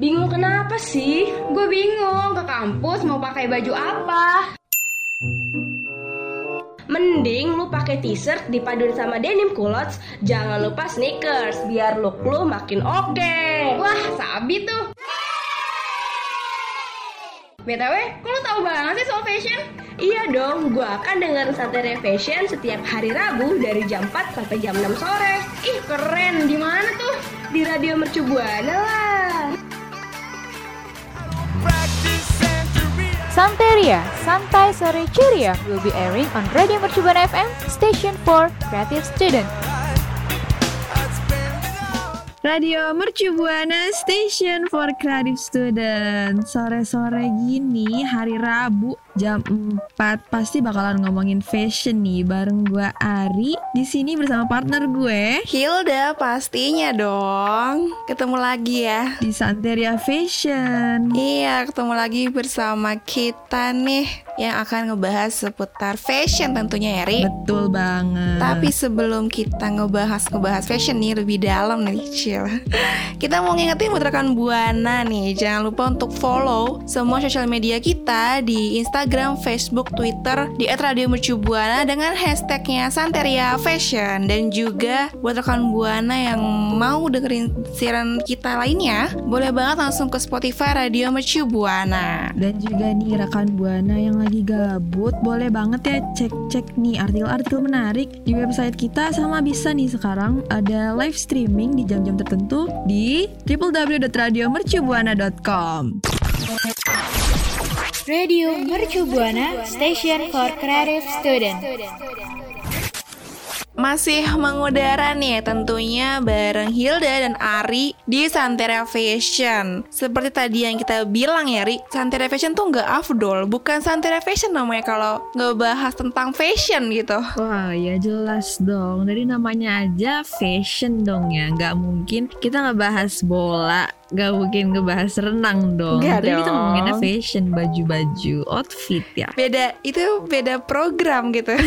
Bingung kenapa sih? Gue bingung ke kampus mau pakai baju apa. Mending lu pakai t-shirt dipaduin sama denim culottes, jangan lupa sneakers biar look lu makin oke. Wah, sabi tuh. BTW, kok lu tahu banget sih soal fashion? Iya dong, gua akan dengerin Santai Fashion setiap hari Rabu dari jam 4 sampai jam 6 sore. Ih, keren. Di mana tuh? Di Radio Mercu Buana lah. Santeria, Santai Sore Ceria will be airing on Radio Mercubuana FM, station for creative student. Radio Mercu Buana Station for Creative Student. Sore-sore gini hari Rabu jam 4 pasti bakalan ngomongin fashion nih bareng gue Ari di sini bersama partner gue Hilda pastinya dong. Ketemu lagi ya. di Santeria Fashion. Iya, ketemu lagi bersama kita nih yang akan ngebahas seputar fashion tentunya ya, Ri. Betul banget. Tapi sebelum kita ngebahas ngebahas fashion nih lebih dalam nih, Cil. Kita mau ngingetin buat rekan Buana nih, jangan lupa untuk follow semua sosial media kita di Instagram, Facebook, Twitter di @radiomercubuana dengan hashtagnya Santeria Fashion. Dan juga buat rekan Buana yang mau dengerin siaran kita lainnya, boleh banget langsung ke Spotify Radio Mercu Buana. Dan juga nih rekan Buana yang lagi gabut Boleh banget ya cek-cek nih artikel-artikel menarik Di website kita. Sama bisa nih sekarang Ada live streaming di jam-jam tertentu Di www.radiomercubuana.com Radio Mercubuana, station for creative student. Masih mengudara nih tentunya bareng Hilda dan Ari di Santera Fashion. Seperti tadi yang kita bilang ya Ri Santera Fashion tuh nggak afdol. Bukan Santera Fashion namanya kalau ngebahas tentang fashion gitu. Wah ya jelas dong. Dari namanya aja fashion dong ya. Nggak mungkin kita ngebahas bola Nggak mungkin ngebahas renang dong Nggak Tapi kita dong. ngomonginnya fashion Baju-baju Outfit ya Beda, itu beda program gitu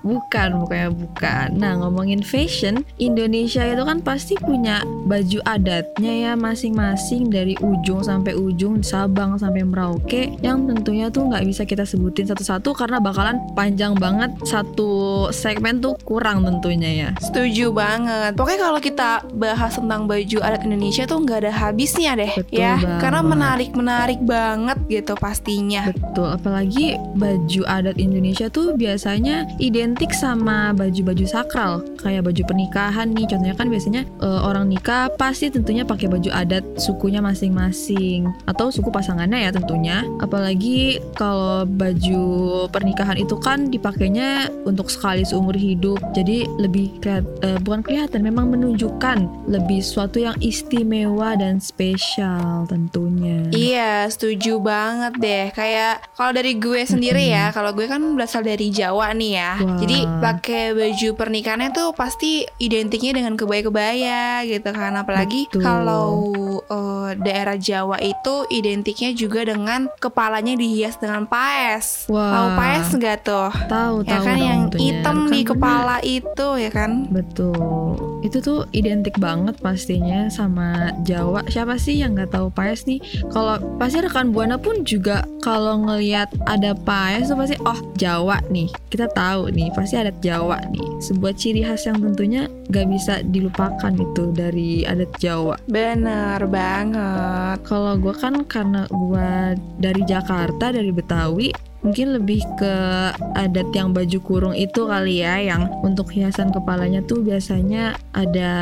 Bukan, bukannya bukan. Nah, ngomongin fashion, Indonesia itu kan pasti punya baju adatnya ya masing-masing dari ujung sampai ujung, Sabang sampai Merauke, yang tentunya tuh nggak bisa kita sebutin satu-satu karena bakalan panjang banget satu segmen tuh kurang tentunya ya. Setuju banget Pokoknya kalau kita bahas tentang baju adat Indonesia tuh nggak ada habisnya deh Betul ya banget. Karena menarik-menarik banget gitu pastinya Betul, apalagi baju adat Indonesia tuh biasanya identik sama baju-baju sakral, kayak baju pernikahan nih. Contohnya kan biasanya eh, orang nikah pasti tentunya pakai baju adat sukunya masing-masing atau suku pasangannya ya tentunya. Apalagi kalau baju pernikahan itu kan dipakainya untuk sekali seumur hidup. Jadi lebih eh, bukan kelihatan, memang menunjukkan lebih suatu yang istimewa dan spesial tentunya. Iya, setuju banget deh. Kayak kalau dari gue sendiri ya, kalau gue kan berasal dari Jawa nih ya. Wah. Jadi pakai baju pernikahannya tuh pasti identiknya dengan kebaya-kebaya gitu kan. Apalagi Betul. kalau eh, daerah Jawa itu identiknya juga dengan kepalanya dihias dengan paes. Wah. Tahu paes nggak tuh? Tahu Ya tahu kan dong yang hitam Kan di bener. kepala itu ya kan? Betul. Itu tuh identik banget pastinya sama Jawa. Siapa sih yang nggak tahu paes nih? Kalau pasti rekan Buana pun juga kalau ngelihat ada paes tuh pasti oh Jawa nih. Kita tahu nih pasti adat Jawa nih. Sebuah ciri khas yang tentunya nggak bisa dilupakan itu dari adat Jawa. Bener banget. Kalau gue kan karena gue dari Jakarta dari Betawi mungkin lebih ke adat yang baju kurung itu kali ya yang untuk hiasan kepalanya tuh biasanya ada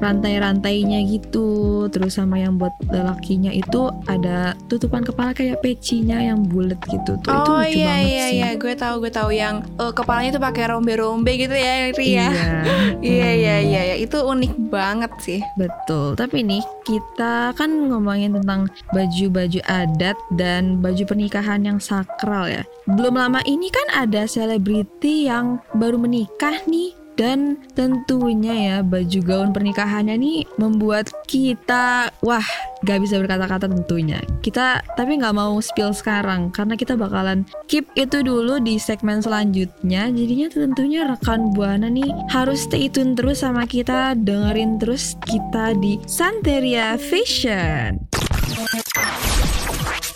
rantai-rantainya gitu terus sama yang buat lelakinya itu ada tutupan kepala kayak pecinya yang bulat gitu tuh itu oh lucu iya banget iya sih iya, gue tahu gue tahu yang eh, kepalanya tuh pakai rombe-rombe gitu ya, Ri ya. Iya. Iya iya iya iya. itu unik banget sih. Betul, tapi nih kita kan ngomongin tentang baju-baju adat dan baju pernikahan yang sakral ya. Belum lama ini kan ada selebriti yang baru menikah nih. Dan tentunya ya baju gaun pernikahannya nih membuat kita wah gak bisa berkata-kata tentunya. Kita tapi nggak mau spill sekarang karena kita bakalan keep itu dulu di segmen selanjutnya. Jadinya tentunya rekan buana nih harus stay tune terus sama kita dengerin terus kita di Santeria Fashion.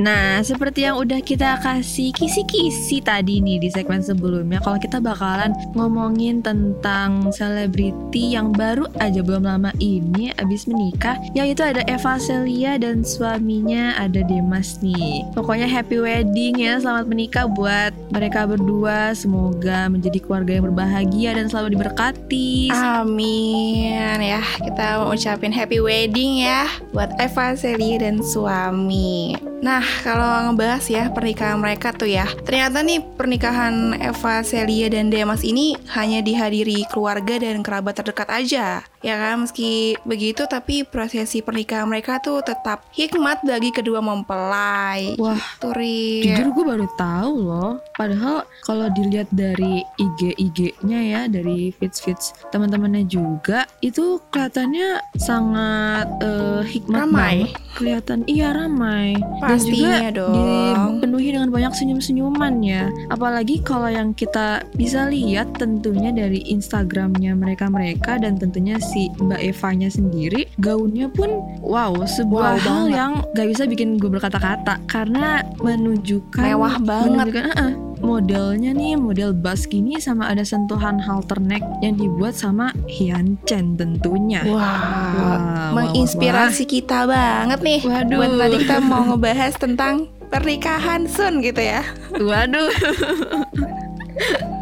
Nah, seperti yang udah kita kasih kisi-kisi tadi nih di segmen sebelumnya, kalau kita bakalan ngomongin tentang selebriti yang baru aja belum lama ini abis menikah, yaitu ada Eva Celia dan suaminya ada Demas nih. Pokoknya happy wedding ya, selamat menikah buat mereka berdua. Semoga menjadi keluarga yang berbahagia dan selalu diberkati. Amin ya kita mau ucapin happy wedding ya buat Eva Celia dan suami. Nah kalau ngebahas ya pernikahan mereka tuh ya ternyata nih pernikahan Eva Celia dan Demas ini hanya dihadiri keluarga dan kerabat terdekat aja ya kan meski begitu tapi prosesi pernikahan mereka tuh tetap hikmat bagi kedua mempelai. Wah, Turi. Jujur gue baru tahu loh. Padahal kalau dilihat dari IG-IG-nya ya, dari feeds-feeds teman-temannya juga, itu kelihatannya sangat eh, hikmat Ramai. banget. Kelihatan iya ramai. Pastinya Dan juga dong. dipenuhi dengan banyak senyum-senyuman ya. Apalagi kalau yang kita bisa lihat tentunya dari Instagramnya mereka-mereka dan tentunya si Mbak Evanya sendiri, gaunnya pun wow sebuah Wow hal banget. yang gak bisa bikin gue berkata-kata karena menunjukkan Mewah banget. menunjukkan uh-uh, modelnya nih model bas gini sama ada sentuhan halter neck yang dibuat sama Hyun Chen tentunya. Wah, Wah, menginspirasi kita banget nih. Waduh. Buat tadi kita mau ngebahas tentang pernikahan Sun gitu ya. Waduh.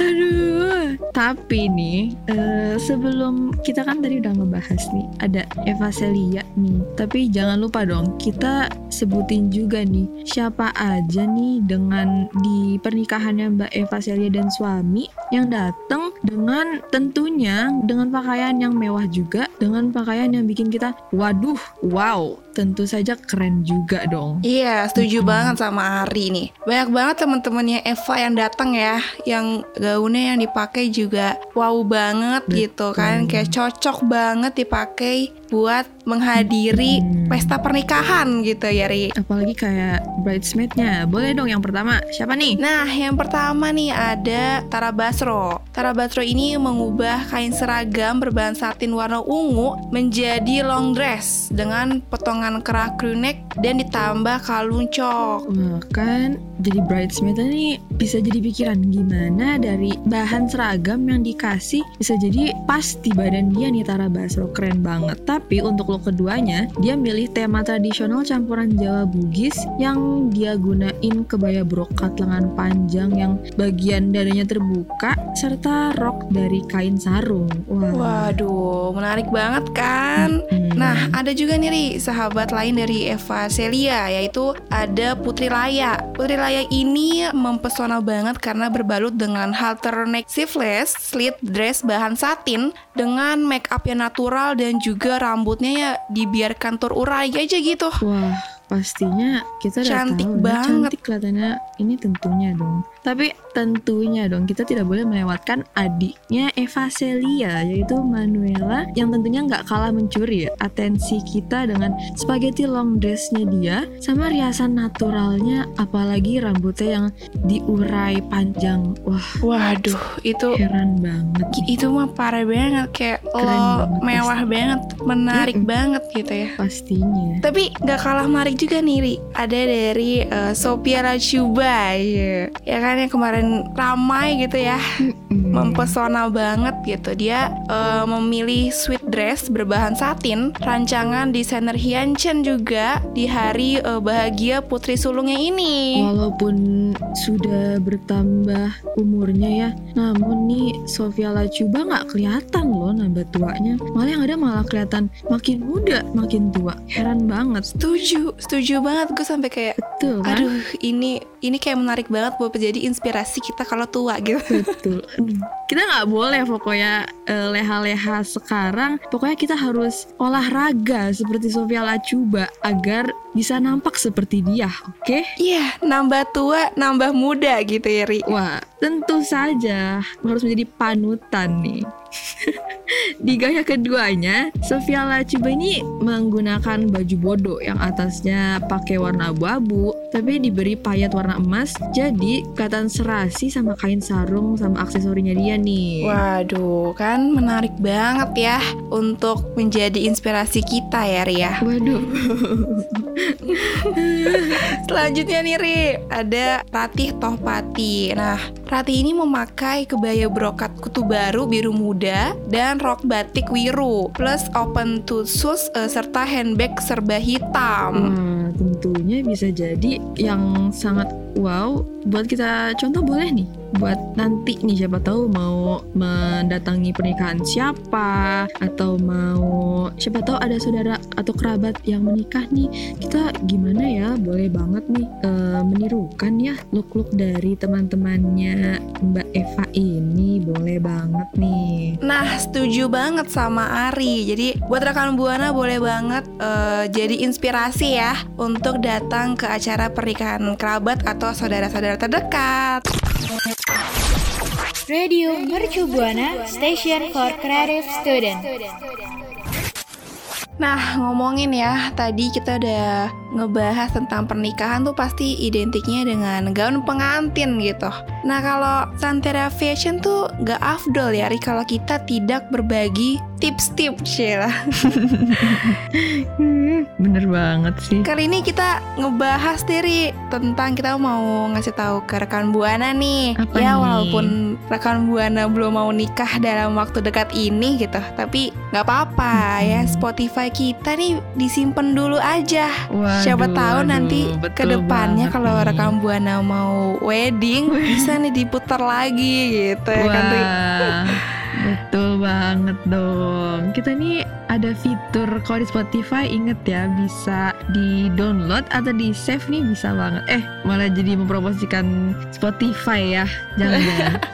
Aduh. Tapi nih, eh, sebelum kita kan tadi udah ngebahas nih, ada Eva Celia nih. Tapi jangan lupa dong, kita sebutin juga nih siapa aja nih dengan di pernikahannya Mbak Eva Celia dan suami yang datang dengan tentunya dengan pakaian yang mewah juga, dengan pakaian yang bikin kita waduh, wow, tentu saja keren juga dong. Iya, setuju Mm-mm. banget sama Ari nih. Banyak banget teman-temannya Eva yang datang ya, yang gaunnya yang dipakai juga wow banget gitu kan, Betul. kayak cocok banget dipakai buat menghadiri pesta pernikahan gitu ya Ri. Apalagi kayak bridesmaid-nya. Boleh dong yang pertama. Siapa nih? Nah, yang pertama nih ada Tara Basro. Tara Basro ini mengubah kain seragam berbahan satin warna ungu menjadi long dress dengan potongan kerah crew neck dan ditambah kalung cok. Wah, kan jadi bridesmaid nih bisa jadi pikiran gimana dari bahan seragam yang dikasih bisa jadi pas di badan dia nih Tara Basro keren banget. Tapi untuk look keduanya dia milih tema tradisional campuran Jawa Bugis yang dia gunain kebaya brokat lengan panjang yang bagian dadanya terbuka serta rok dari kain sarung. Wah. Waduh, menarik banget kan? Hmm. Nah, ada juga nih Ri, sahabat lain dari Eva Celia yaitu ada Putri Laya. Putri Laya ini mempesona banget karena berbalut dengan halter neck sleeveless slit dress bahan satin dengan make up yang natural dan juga rambutnya ya dibiarkan terurai aja gitu. Wah, pastinya kita udah Cantik tahu, ya, banget. Cantik kelihatannya ini tentunya dong. Tapi tentunya dong kita tidak boleh melewatkan adiknya Eva Celia yaitu Manuela yang tentunya nggak kalah mencuri ya atensi kita dengan spaghetti long dressnya dia sama riasan naturalnya apalagi rambutnya yang diurai panjang. Wah, Waduh, itu heran banget. itu mah parah banget kayak Keren lo banget, mewah banget, menarik Mm-mm. banget gitu ya. Pastinya. Tapi nggak kalah menarik juga nih Ri Ada dari eh, Sophia Lachuba ya. ya kan yang kemarin ramai gitu ya. Mempesona banget gitu Dia eh, memilih sweet dress berbahan satin Rancangan desainer Hyun Chen juga Di hari eh, bahagia putri sulungnya ini Walaupun sudah bertambah umurnya ya, namun nih Sofia Lachuba nggak kelihatan loh nambah tuanya. Malah yang ada malah kelihatan makin muda, makin tua. Heran banget. Setuju, setuju banget Gue sampai kayak Betul kan? Aduh ini ini kayak menarik banget buat menjadi inspirasi kita kalau tua gitu. Betul. Kita nggak boleh pokoknya eh, leha-leha sekarang. Pokoknya kita harus olahraga seperti Sofia Lacuba agar bisa nampak seperti dia, oke? Iya, nambah tua, nambah muda gitu ya, Ri. Wah, tentu saja harus menjadi panutan nih. Di gaya keduanya, Sofia Lacuba ini menggunakan baju bodo yang atasnya pakai warna abu-abu, tapi diberi payet warna emas, jadi kelihatan serasi sama kain sarung sama aksesorinya dia nih. Waduh, kan menarik banget ya untuk menjadi inspirasi kita ya, Ri ya. Waduh, Selanjutnya nih Ri, ada Ratih Tohpati. Nah, Ratih ini memakai kebaya brokat kutu baru biru muda dan rok batik wiru plus open toe shoes eh, serta handbag serba hitam. Wah, tentunya bisa jadi yang sangat wow buat kita contoh boleh nih buat nanti nih siapa tahu mau mendatangi pernikahan siapa atau mau siapa tahu ada saudara atau kerabat yang menikah nih kita gimana ya boleh banget nih eh, menirukan ya look-look dari teman-temannya Mbak Eva ini boleh banget nih Nah, setuju banget sama Ari. Jadi, buat rekan Buana boleh banget eh, jadi inspirasi ya untuk datang ke acara pernikahan kerabat atau saudara-saudara terdekat. Radio Mercu Buana Station for Creative Student. Nah, ngomongin ya, tadi kita udah ngebahas tentang pernikahan tuh pasti identiknya dengan gaun pengantin gitu. Nah, kalau Santera Fashion tuh gak afdol ya, kalau kita tidak berbagi tips-tips ya. Hmm, bener banget sih Kali ini kita ngebahas diri tentang kita mau ngasih tahu ke rekan Buana nih. Apa ya nih? walaupun rekan Buana belum mau nikah dalam waktu dekat ini gitu, tapi nggak apa-apa ya. Spotify kita nih disimpan dulu aja. Siapa Waduh, tahu waduh, nanti ke depannya kalau rekan Buana mau wedding bisa nih diputar lagi gitu ya kan betul banget dong. Kita nih ada fitur kalau di Spotify inget ya bisa di download atau di save nih bisa banget. Eh malah jadi mempromosikan Spotify ya. Jangan-jangan.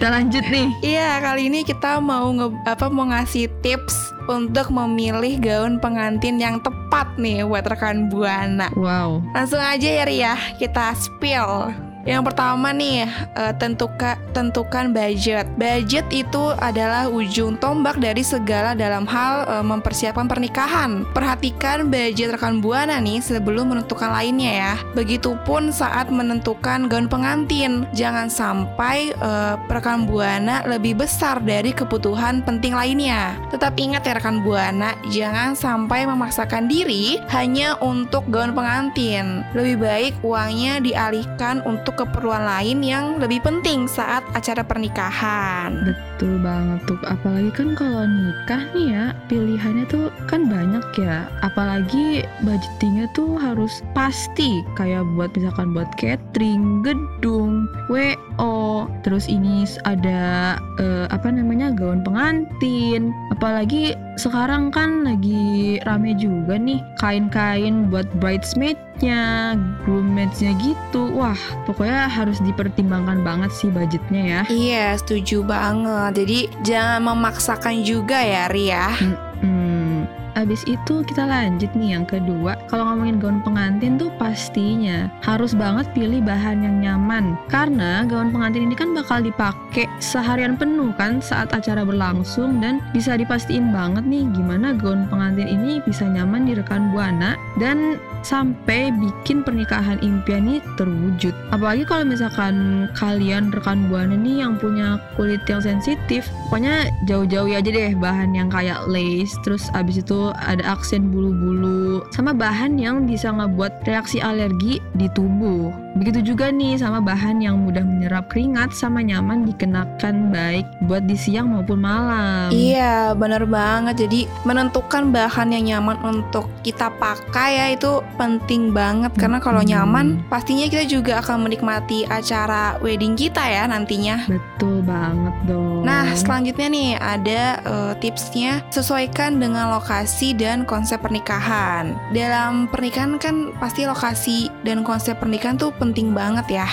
Kita lanjut nih. Iya, kali ini kita mau nge apa mau ngasih tips untuk memilih gaun pengantin yang tepat nih buat rekan Buana. Wow. Langsung aja ya Ria, kita spill. Yang pertama nih, eh, tentukan tentukan budget. Budget itu adalah ujung tombak dari segala dalam hal eh, mempersiapkan pernikahan. Perhatikan budget rekan buana nih sebelum menentukan lainnya ya. Begitupun saat menentukan gaun pengantin. Jangan sampai eh, rekan buana lebih besar dari kebutuhan penting lainnya. Tetap ingat ya rekan buana, jangan sampai memaksakan diri hanya untuk gaun pengantin. Lebih baik uangnya dialihkan untuk keperluan lain yang lebih penting saat acara pernikahan. Betul banget tuh. Apalagi kan kalau nikah nih ya, pilihannya tuh kan banyak ya. Apalagi budgetingnya tuh harus pasti. Kayak buat misalkan buat catering, gedung, WO, terus ini ada eh, apa namanya gaun pengantin. Apalagi sekarang kan lagi rame juga nih kain-kain buat bridesmaid-nya, groommaid-nya gitu. Wah, pokoknya harus dipertimbangkan banget sih budgetnya ya. Iya, setuju banget. Jadi jangan memaksakan juga ya, Ria. Hmm, abis itu kita lanjut nih yang kedua. Kalau ngomongin gaun pengantin tuh pastinya harus banget pilih bahan yang nyaman. Karena gaun pengantin ini kan bakal dipakai seharian penuh kan saat acara berlangsung dan bisa dipastiin banget nih gimana gaun pengantin ini bisa nyaman di rekan buana dan sampai bikin pernikahan impian ini terwujud. Apalagi kalau misalkan kalian rekan buana nih yang punya kulit yang sensitif, pokoknya jauh-jauh aja deh bahan yang kayak lace, terus abis itu ada aksen bulu-bulu, sama bahan yang bisa ngebuat reaksi alergi di tubuh. Begitu juga nih sama bahan yang mudah menyerap keringat sama nyaman dikenakan baik buat di siang maupun malam. Iya, bener banget. Jadi menentukan bahan yang nyaman untuk kita pakai ya itu penting banget karena kalau Hmm. nyaman pastinya kita juga akan menikmati acara wedding kita ya nantinya. Betul banget dong. Nah, selanjutnya nih ada eh, tipsnya sesuaikan dengan lokasi lokasi dan konsep pernikahan. Dalam pernikahan kan pasti lokasi dan konsep pernikahan tuh penting banget ya.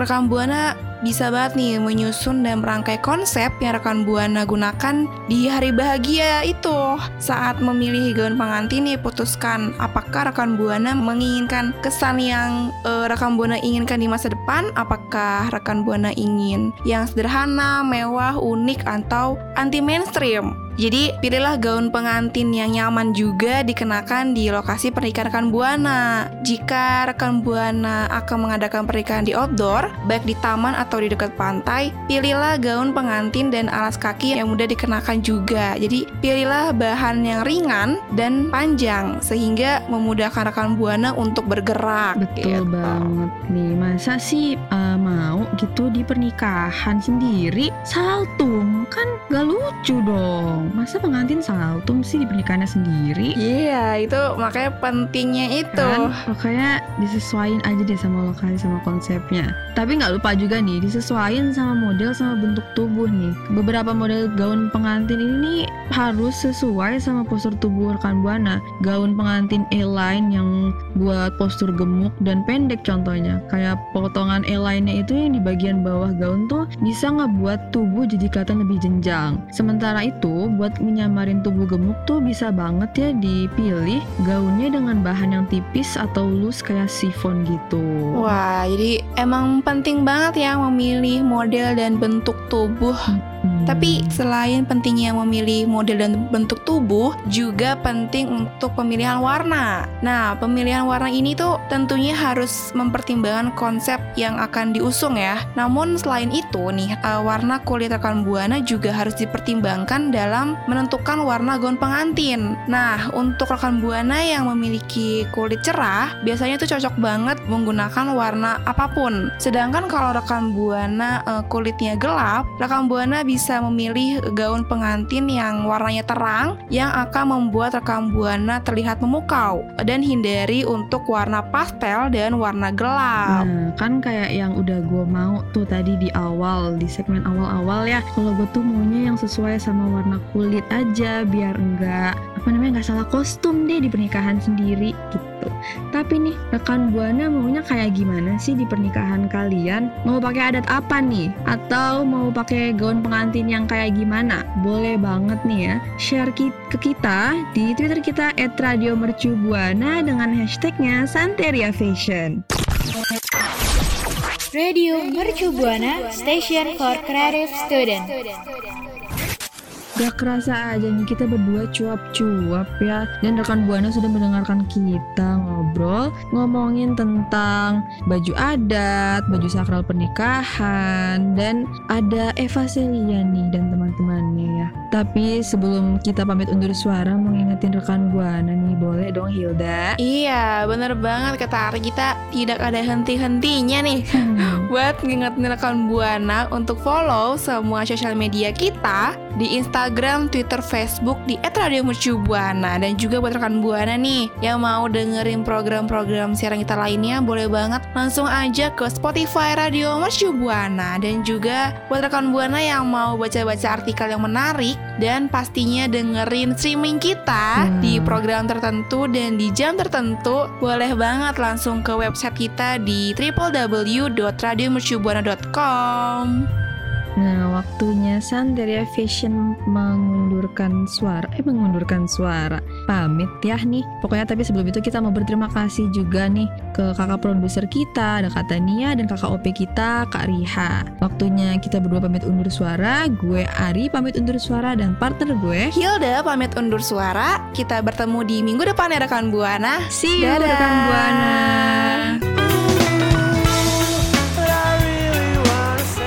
Rekan Buana bisa banget nih menyusun dan merangkai konsep yang rekan Buana gunakan di hari bahagia itu. Saat memilih gaun pengantin nih putuskan apakah rekan Buana menginginkan kesan yang eh, rekan Buana inginkan di masa depan, apakah rekan Buana ingin yang sederhana, mewah, unik atau anti mainstream. Jadi pilihlah gaun pengantin yang nyaman juga dikenakan di lokasi pernikahan rekan Buana. Jika rekan Buana akan mengadakan pernikahan di outdoor, baik di taman atau di dekat pantai, pilihlah gaun pengantin dan alas kaki yang mudah dikenakan juga. Jadi pilihlah bahan yang ringan dan panjang sehingga memudahkan rekan Buana untuk bergerak. Betul gitu. banget nih Masa sih uh, mau gitu di pernikahan sendiri Saltum Kan gak lucu dong Masa pengantin saltum sih di pernikahannya sendiri? Iya, itu makanya pentingnya itu. kan makanya disesuaikan aja deh sama lokasi sama konsepnya. Tapi nggak lupa juga nih disesuaikan sama model sama bentuk tubuh nih. Beberapa model gaun pengantin ini harus sesuai sama postur tubuh rekan buana. Gaun pengantin A-line yang buat postur gemuk dan pendek contohnya. Kayak potongan A-line-nya itu yang di bagian bawah gaun tuh bisa ngebuat tubuh jadi kelihatan lebih jenjang. Sementara itu buat menyamarin tubuh gemuk tuh bisa banget ya dipilih gaunnya dengan bahan yang tipis atau loose kayak chiffon gitu. Wah, jadi emang penting banget ya memilih model dan bentuk tubuh. Hmm. Tapi selain pentingnya memilih model dan bentuk tubuh, juga penting untuk pemilihan warna. Nah, pemilihan warna ini tuh tentunya harus mempertimbangkan konsep yang akan diusung ya. Namun selain itu nih, eh, warna kulit rekan buana juga harus dipertimbangkan dalam menentukan warna gaun pengantin. Nah, untuk rekan buana yang memiliki kulit cerah, biasanya tuh cocok banget menggunakan warna apa pun. Sedangkan kalau rekan buana eh, kulitnya gelap, rekan buana bisa memilih gaun pengantin yang warnanya terang yang akan membuat rekan buana terlihat memukau dan hindari untuk warna pastel dan warna gelap. Nah, kan kayak yang udah gue mau tuh tadi di awal, di segmen awal-awal ya. Kalau gue tuh maunya yang sesuai sama warna kulit aja, biar enggak apa namanya nggak salah kostum deh di pernikahan sendiri gitu. Tapi nih rekan buana maunya kayak gimana sih di pernikahan kalian? Mau pakai adat apa nih? Atau mau pakai gaun pengantin yang kayak gimana? Boleh banget nih ya share ki- ke kita di Twitter kita @radiomercubuana dengan hashtagnya Santeria Fashion. Radio Mercu Buana Station for Creative Student. Gak kerasa aja nih kita berdua cuap-cuap ya. Dan rekan Buana sudah mendengarkan kita ngobrol Ngomongin tentang baju adat, baju sakral pernikahan Dan ada Eva Celia nih dan teman-temannya ya. Tapi sebelum kita pamit undur suara Mau ngingetin rekan Buana nih Boleh dong Hilda? Iya, bener banget kata Ari. Kita tidak ada henti-hentinya nih. Buat ngingetin rekan Buana untuk follow semua sosial media kita di Instagram, Twitter, Facebook di @radiomercubuana. Dan juga buat rekan Buana nih yang mau dengerin program-program siaran kita lainnya boleh banget langsung aja ke Spotify Radio Mercu Buana. Dan juga buat rekan Buana yang mau baca-baca artikel yang menarik dan pastinya dengerin streaming kita Hmm. di program tertentu dan di jam tertentu boleh banget langsung ke website kita di www.radiomercubuana.com Nah, waktunya Santeria Fashion mengundurkan suara. Eh, mengundurkan suara. Pamit ya nih. Pokoknya tapi sebelum itu kita mau berterima kasih juga nih ke kakak produser kita, ada Kak Tania dan kakak OP kita, Kak Riha. Waktunya kita berdua pamit undur suara. Gue Ari pamit undur suara dan partner gue. Hilda pamit undur suara kita bertemu di minggu depan ya rekan Buana See you Dadah. rekan Buana.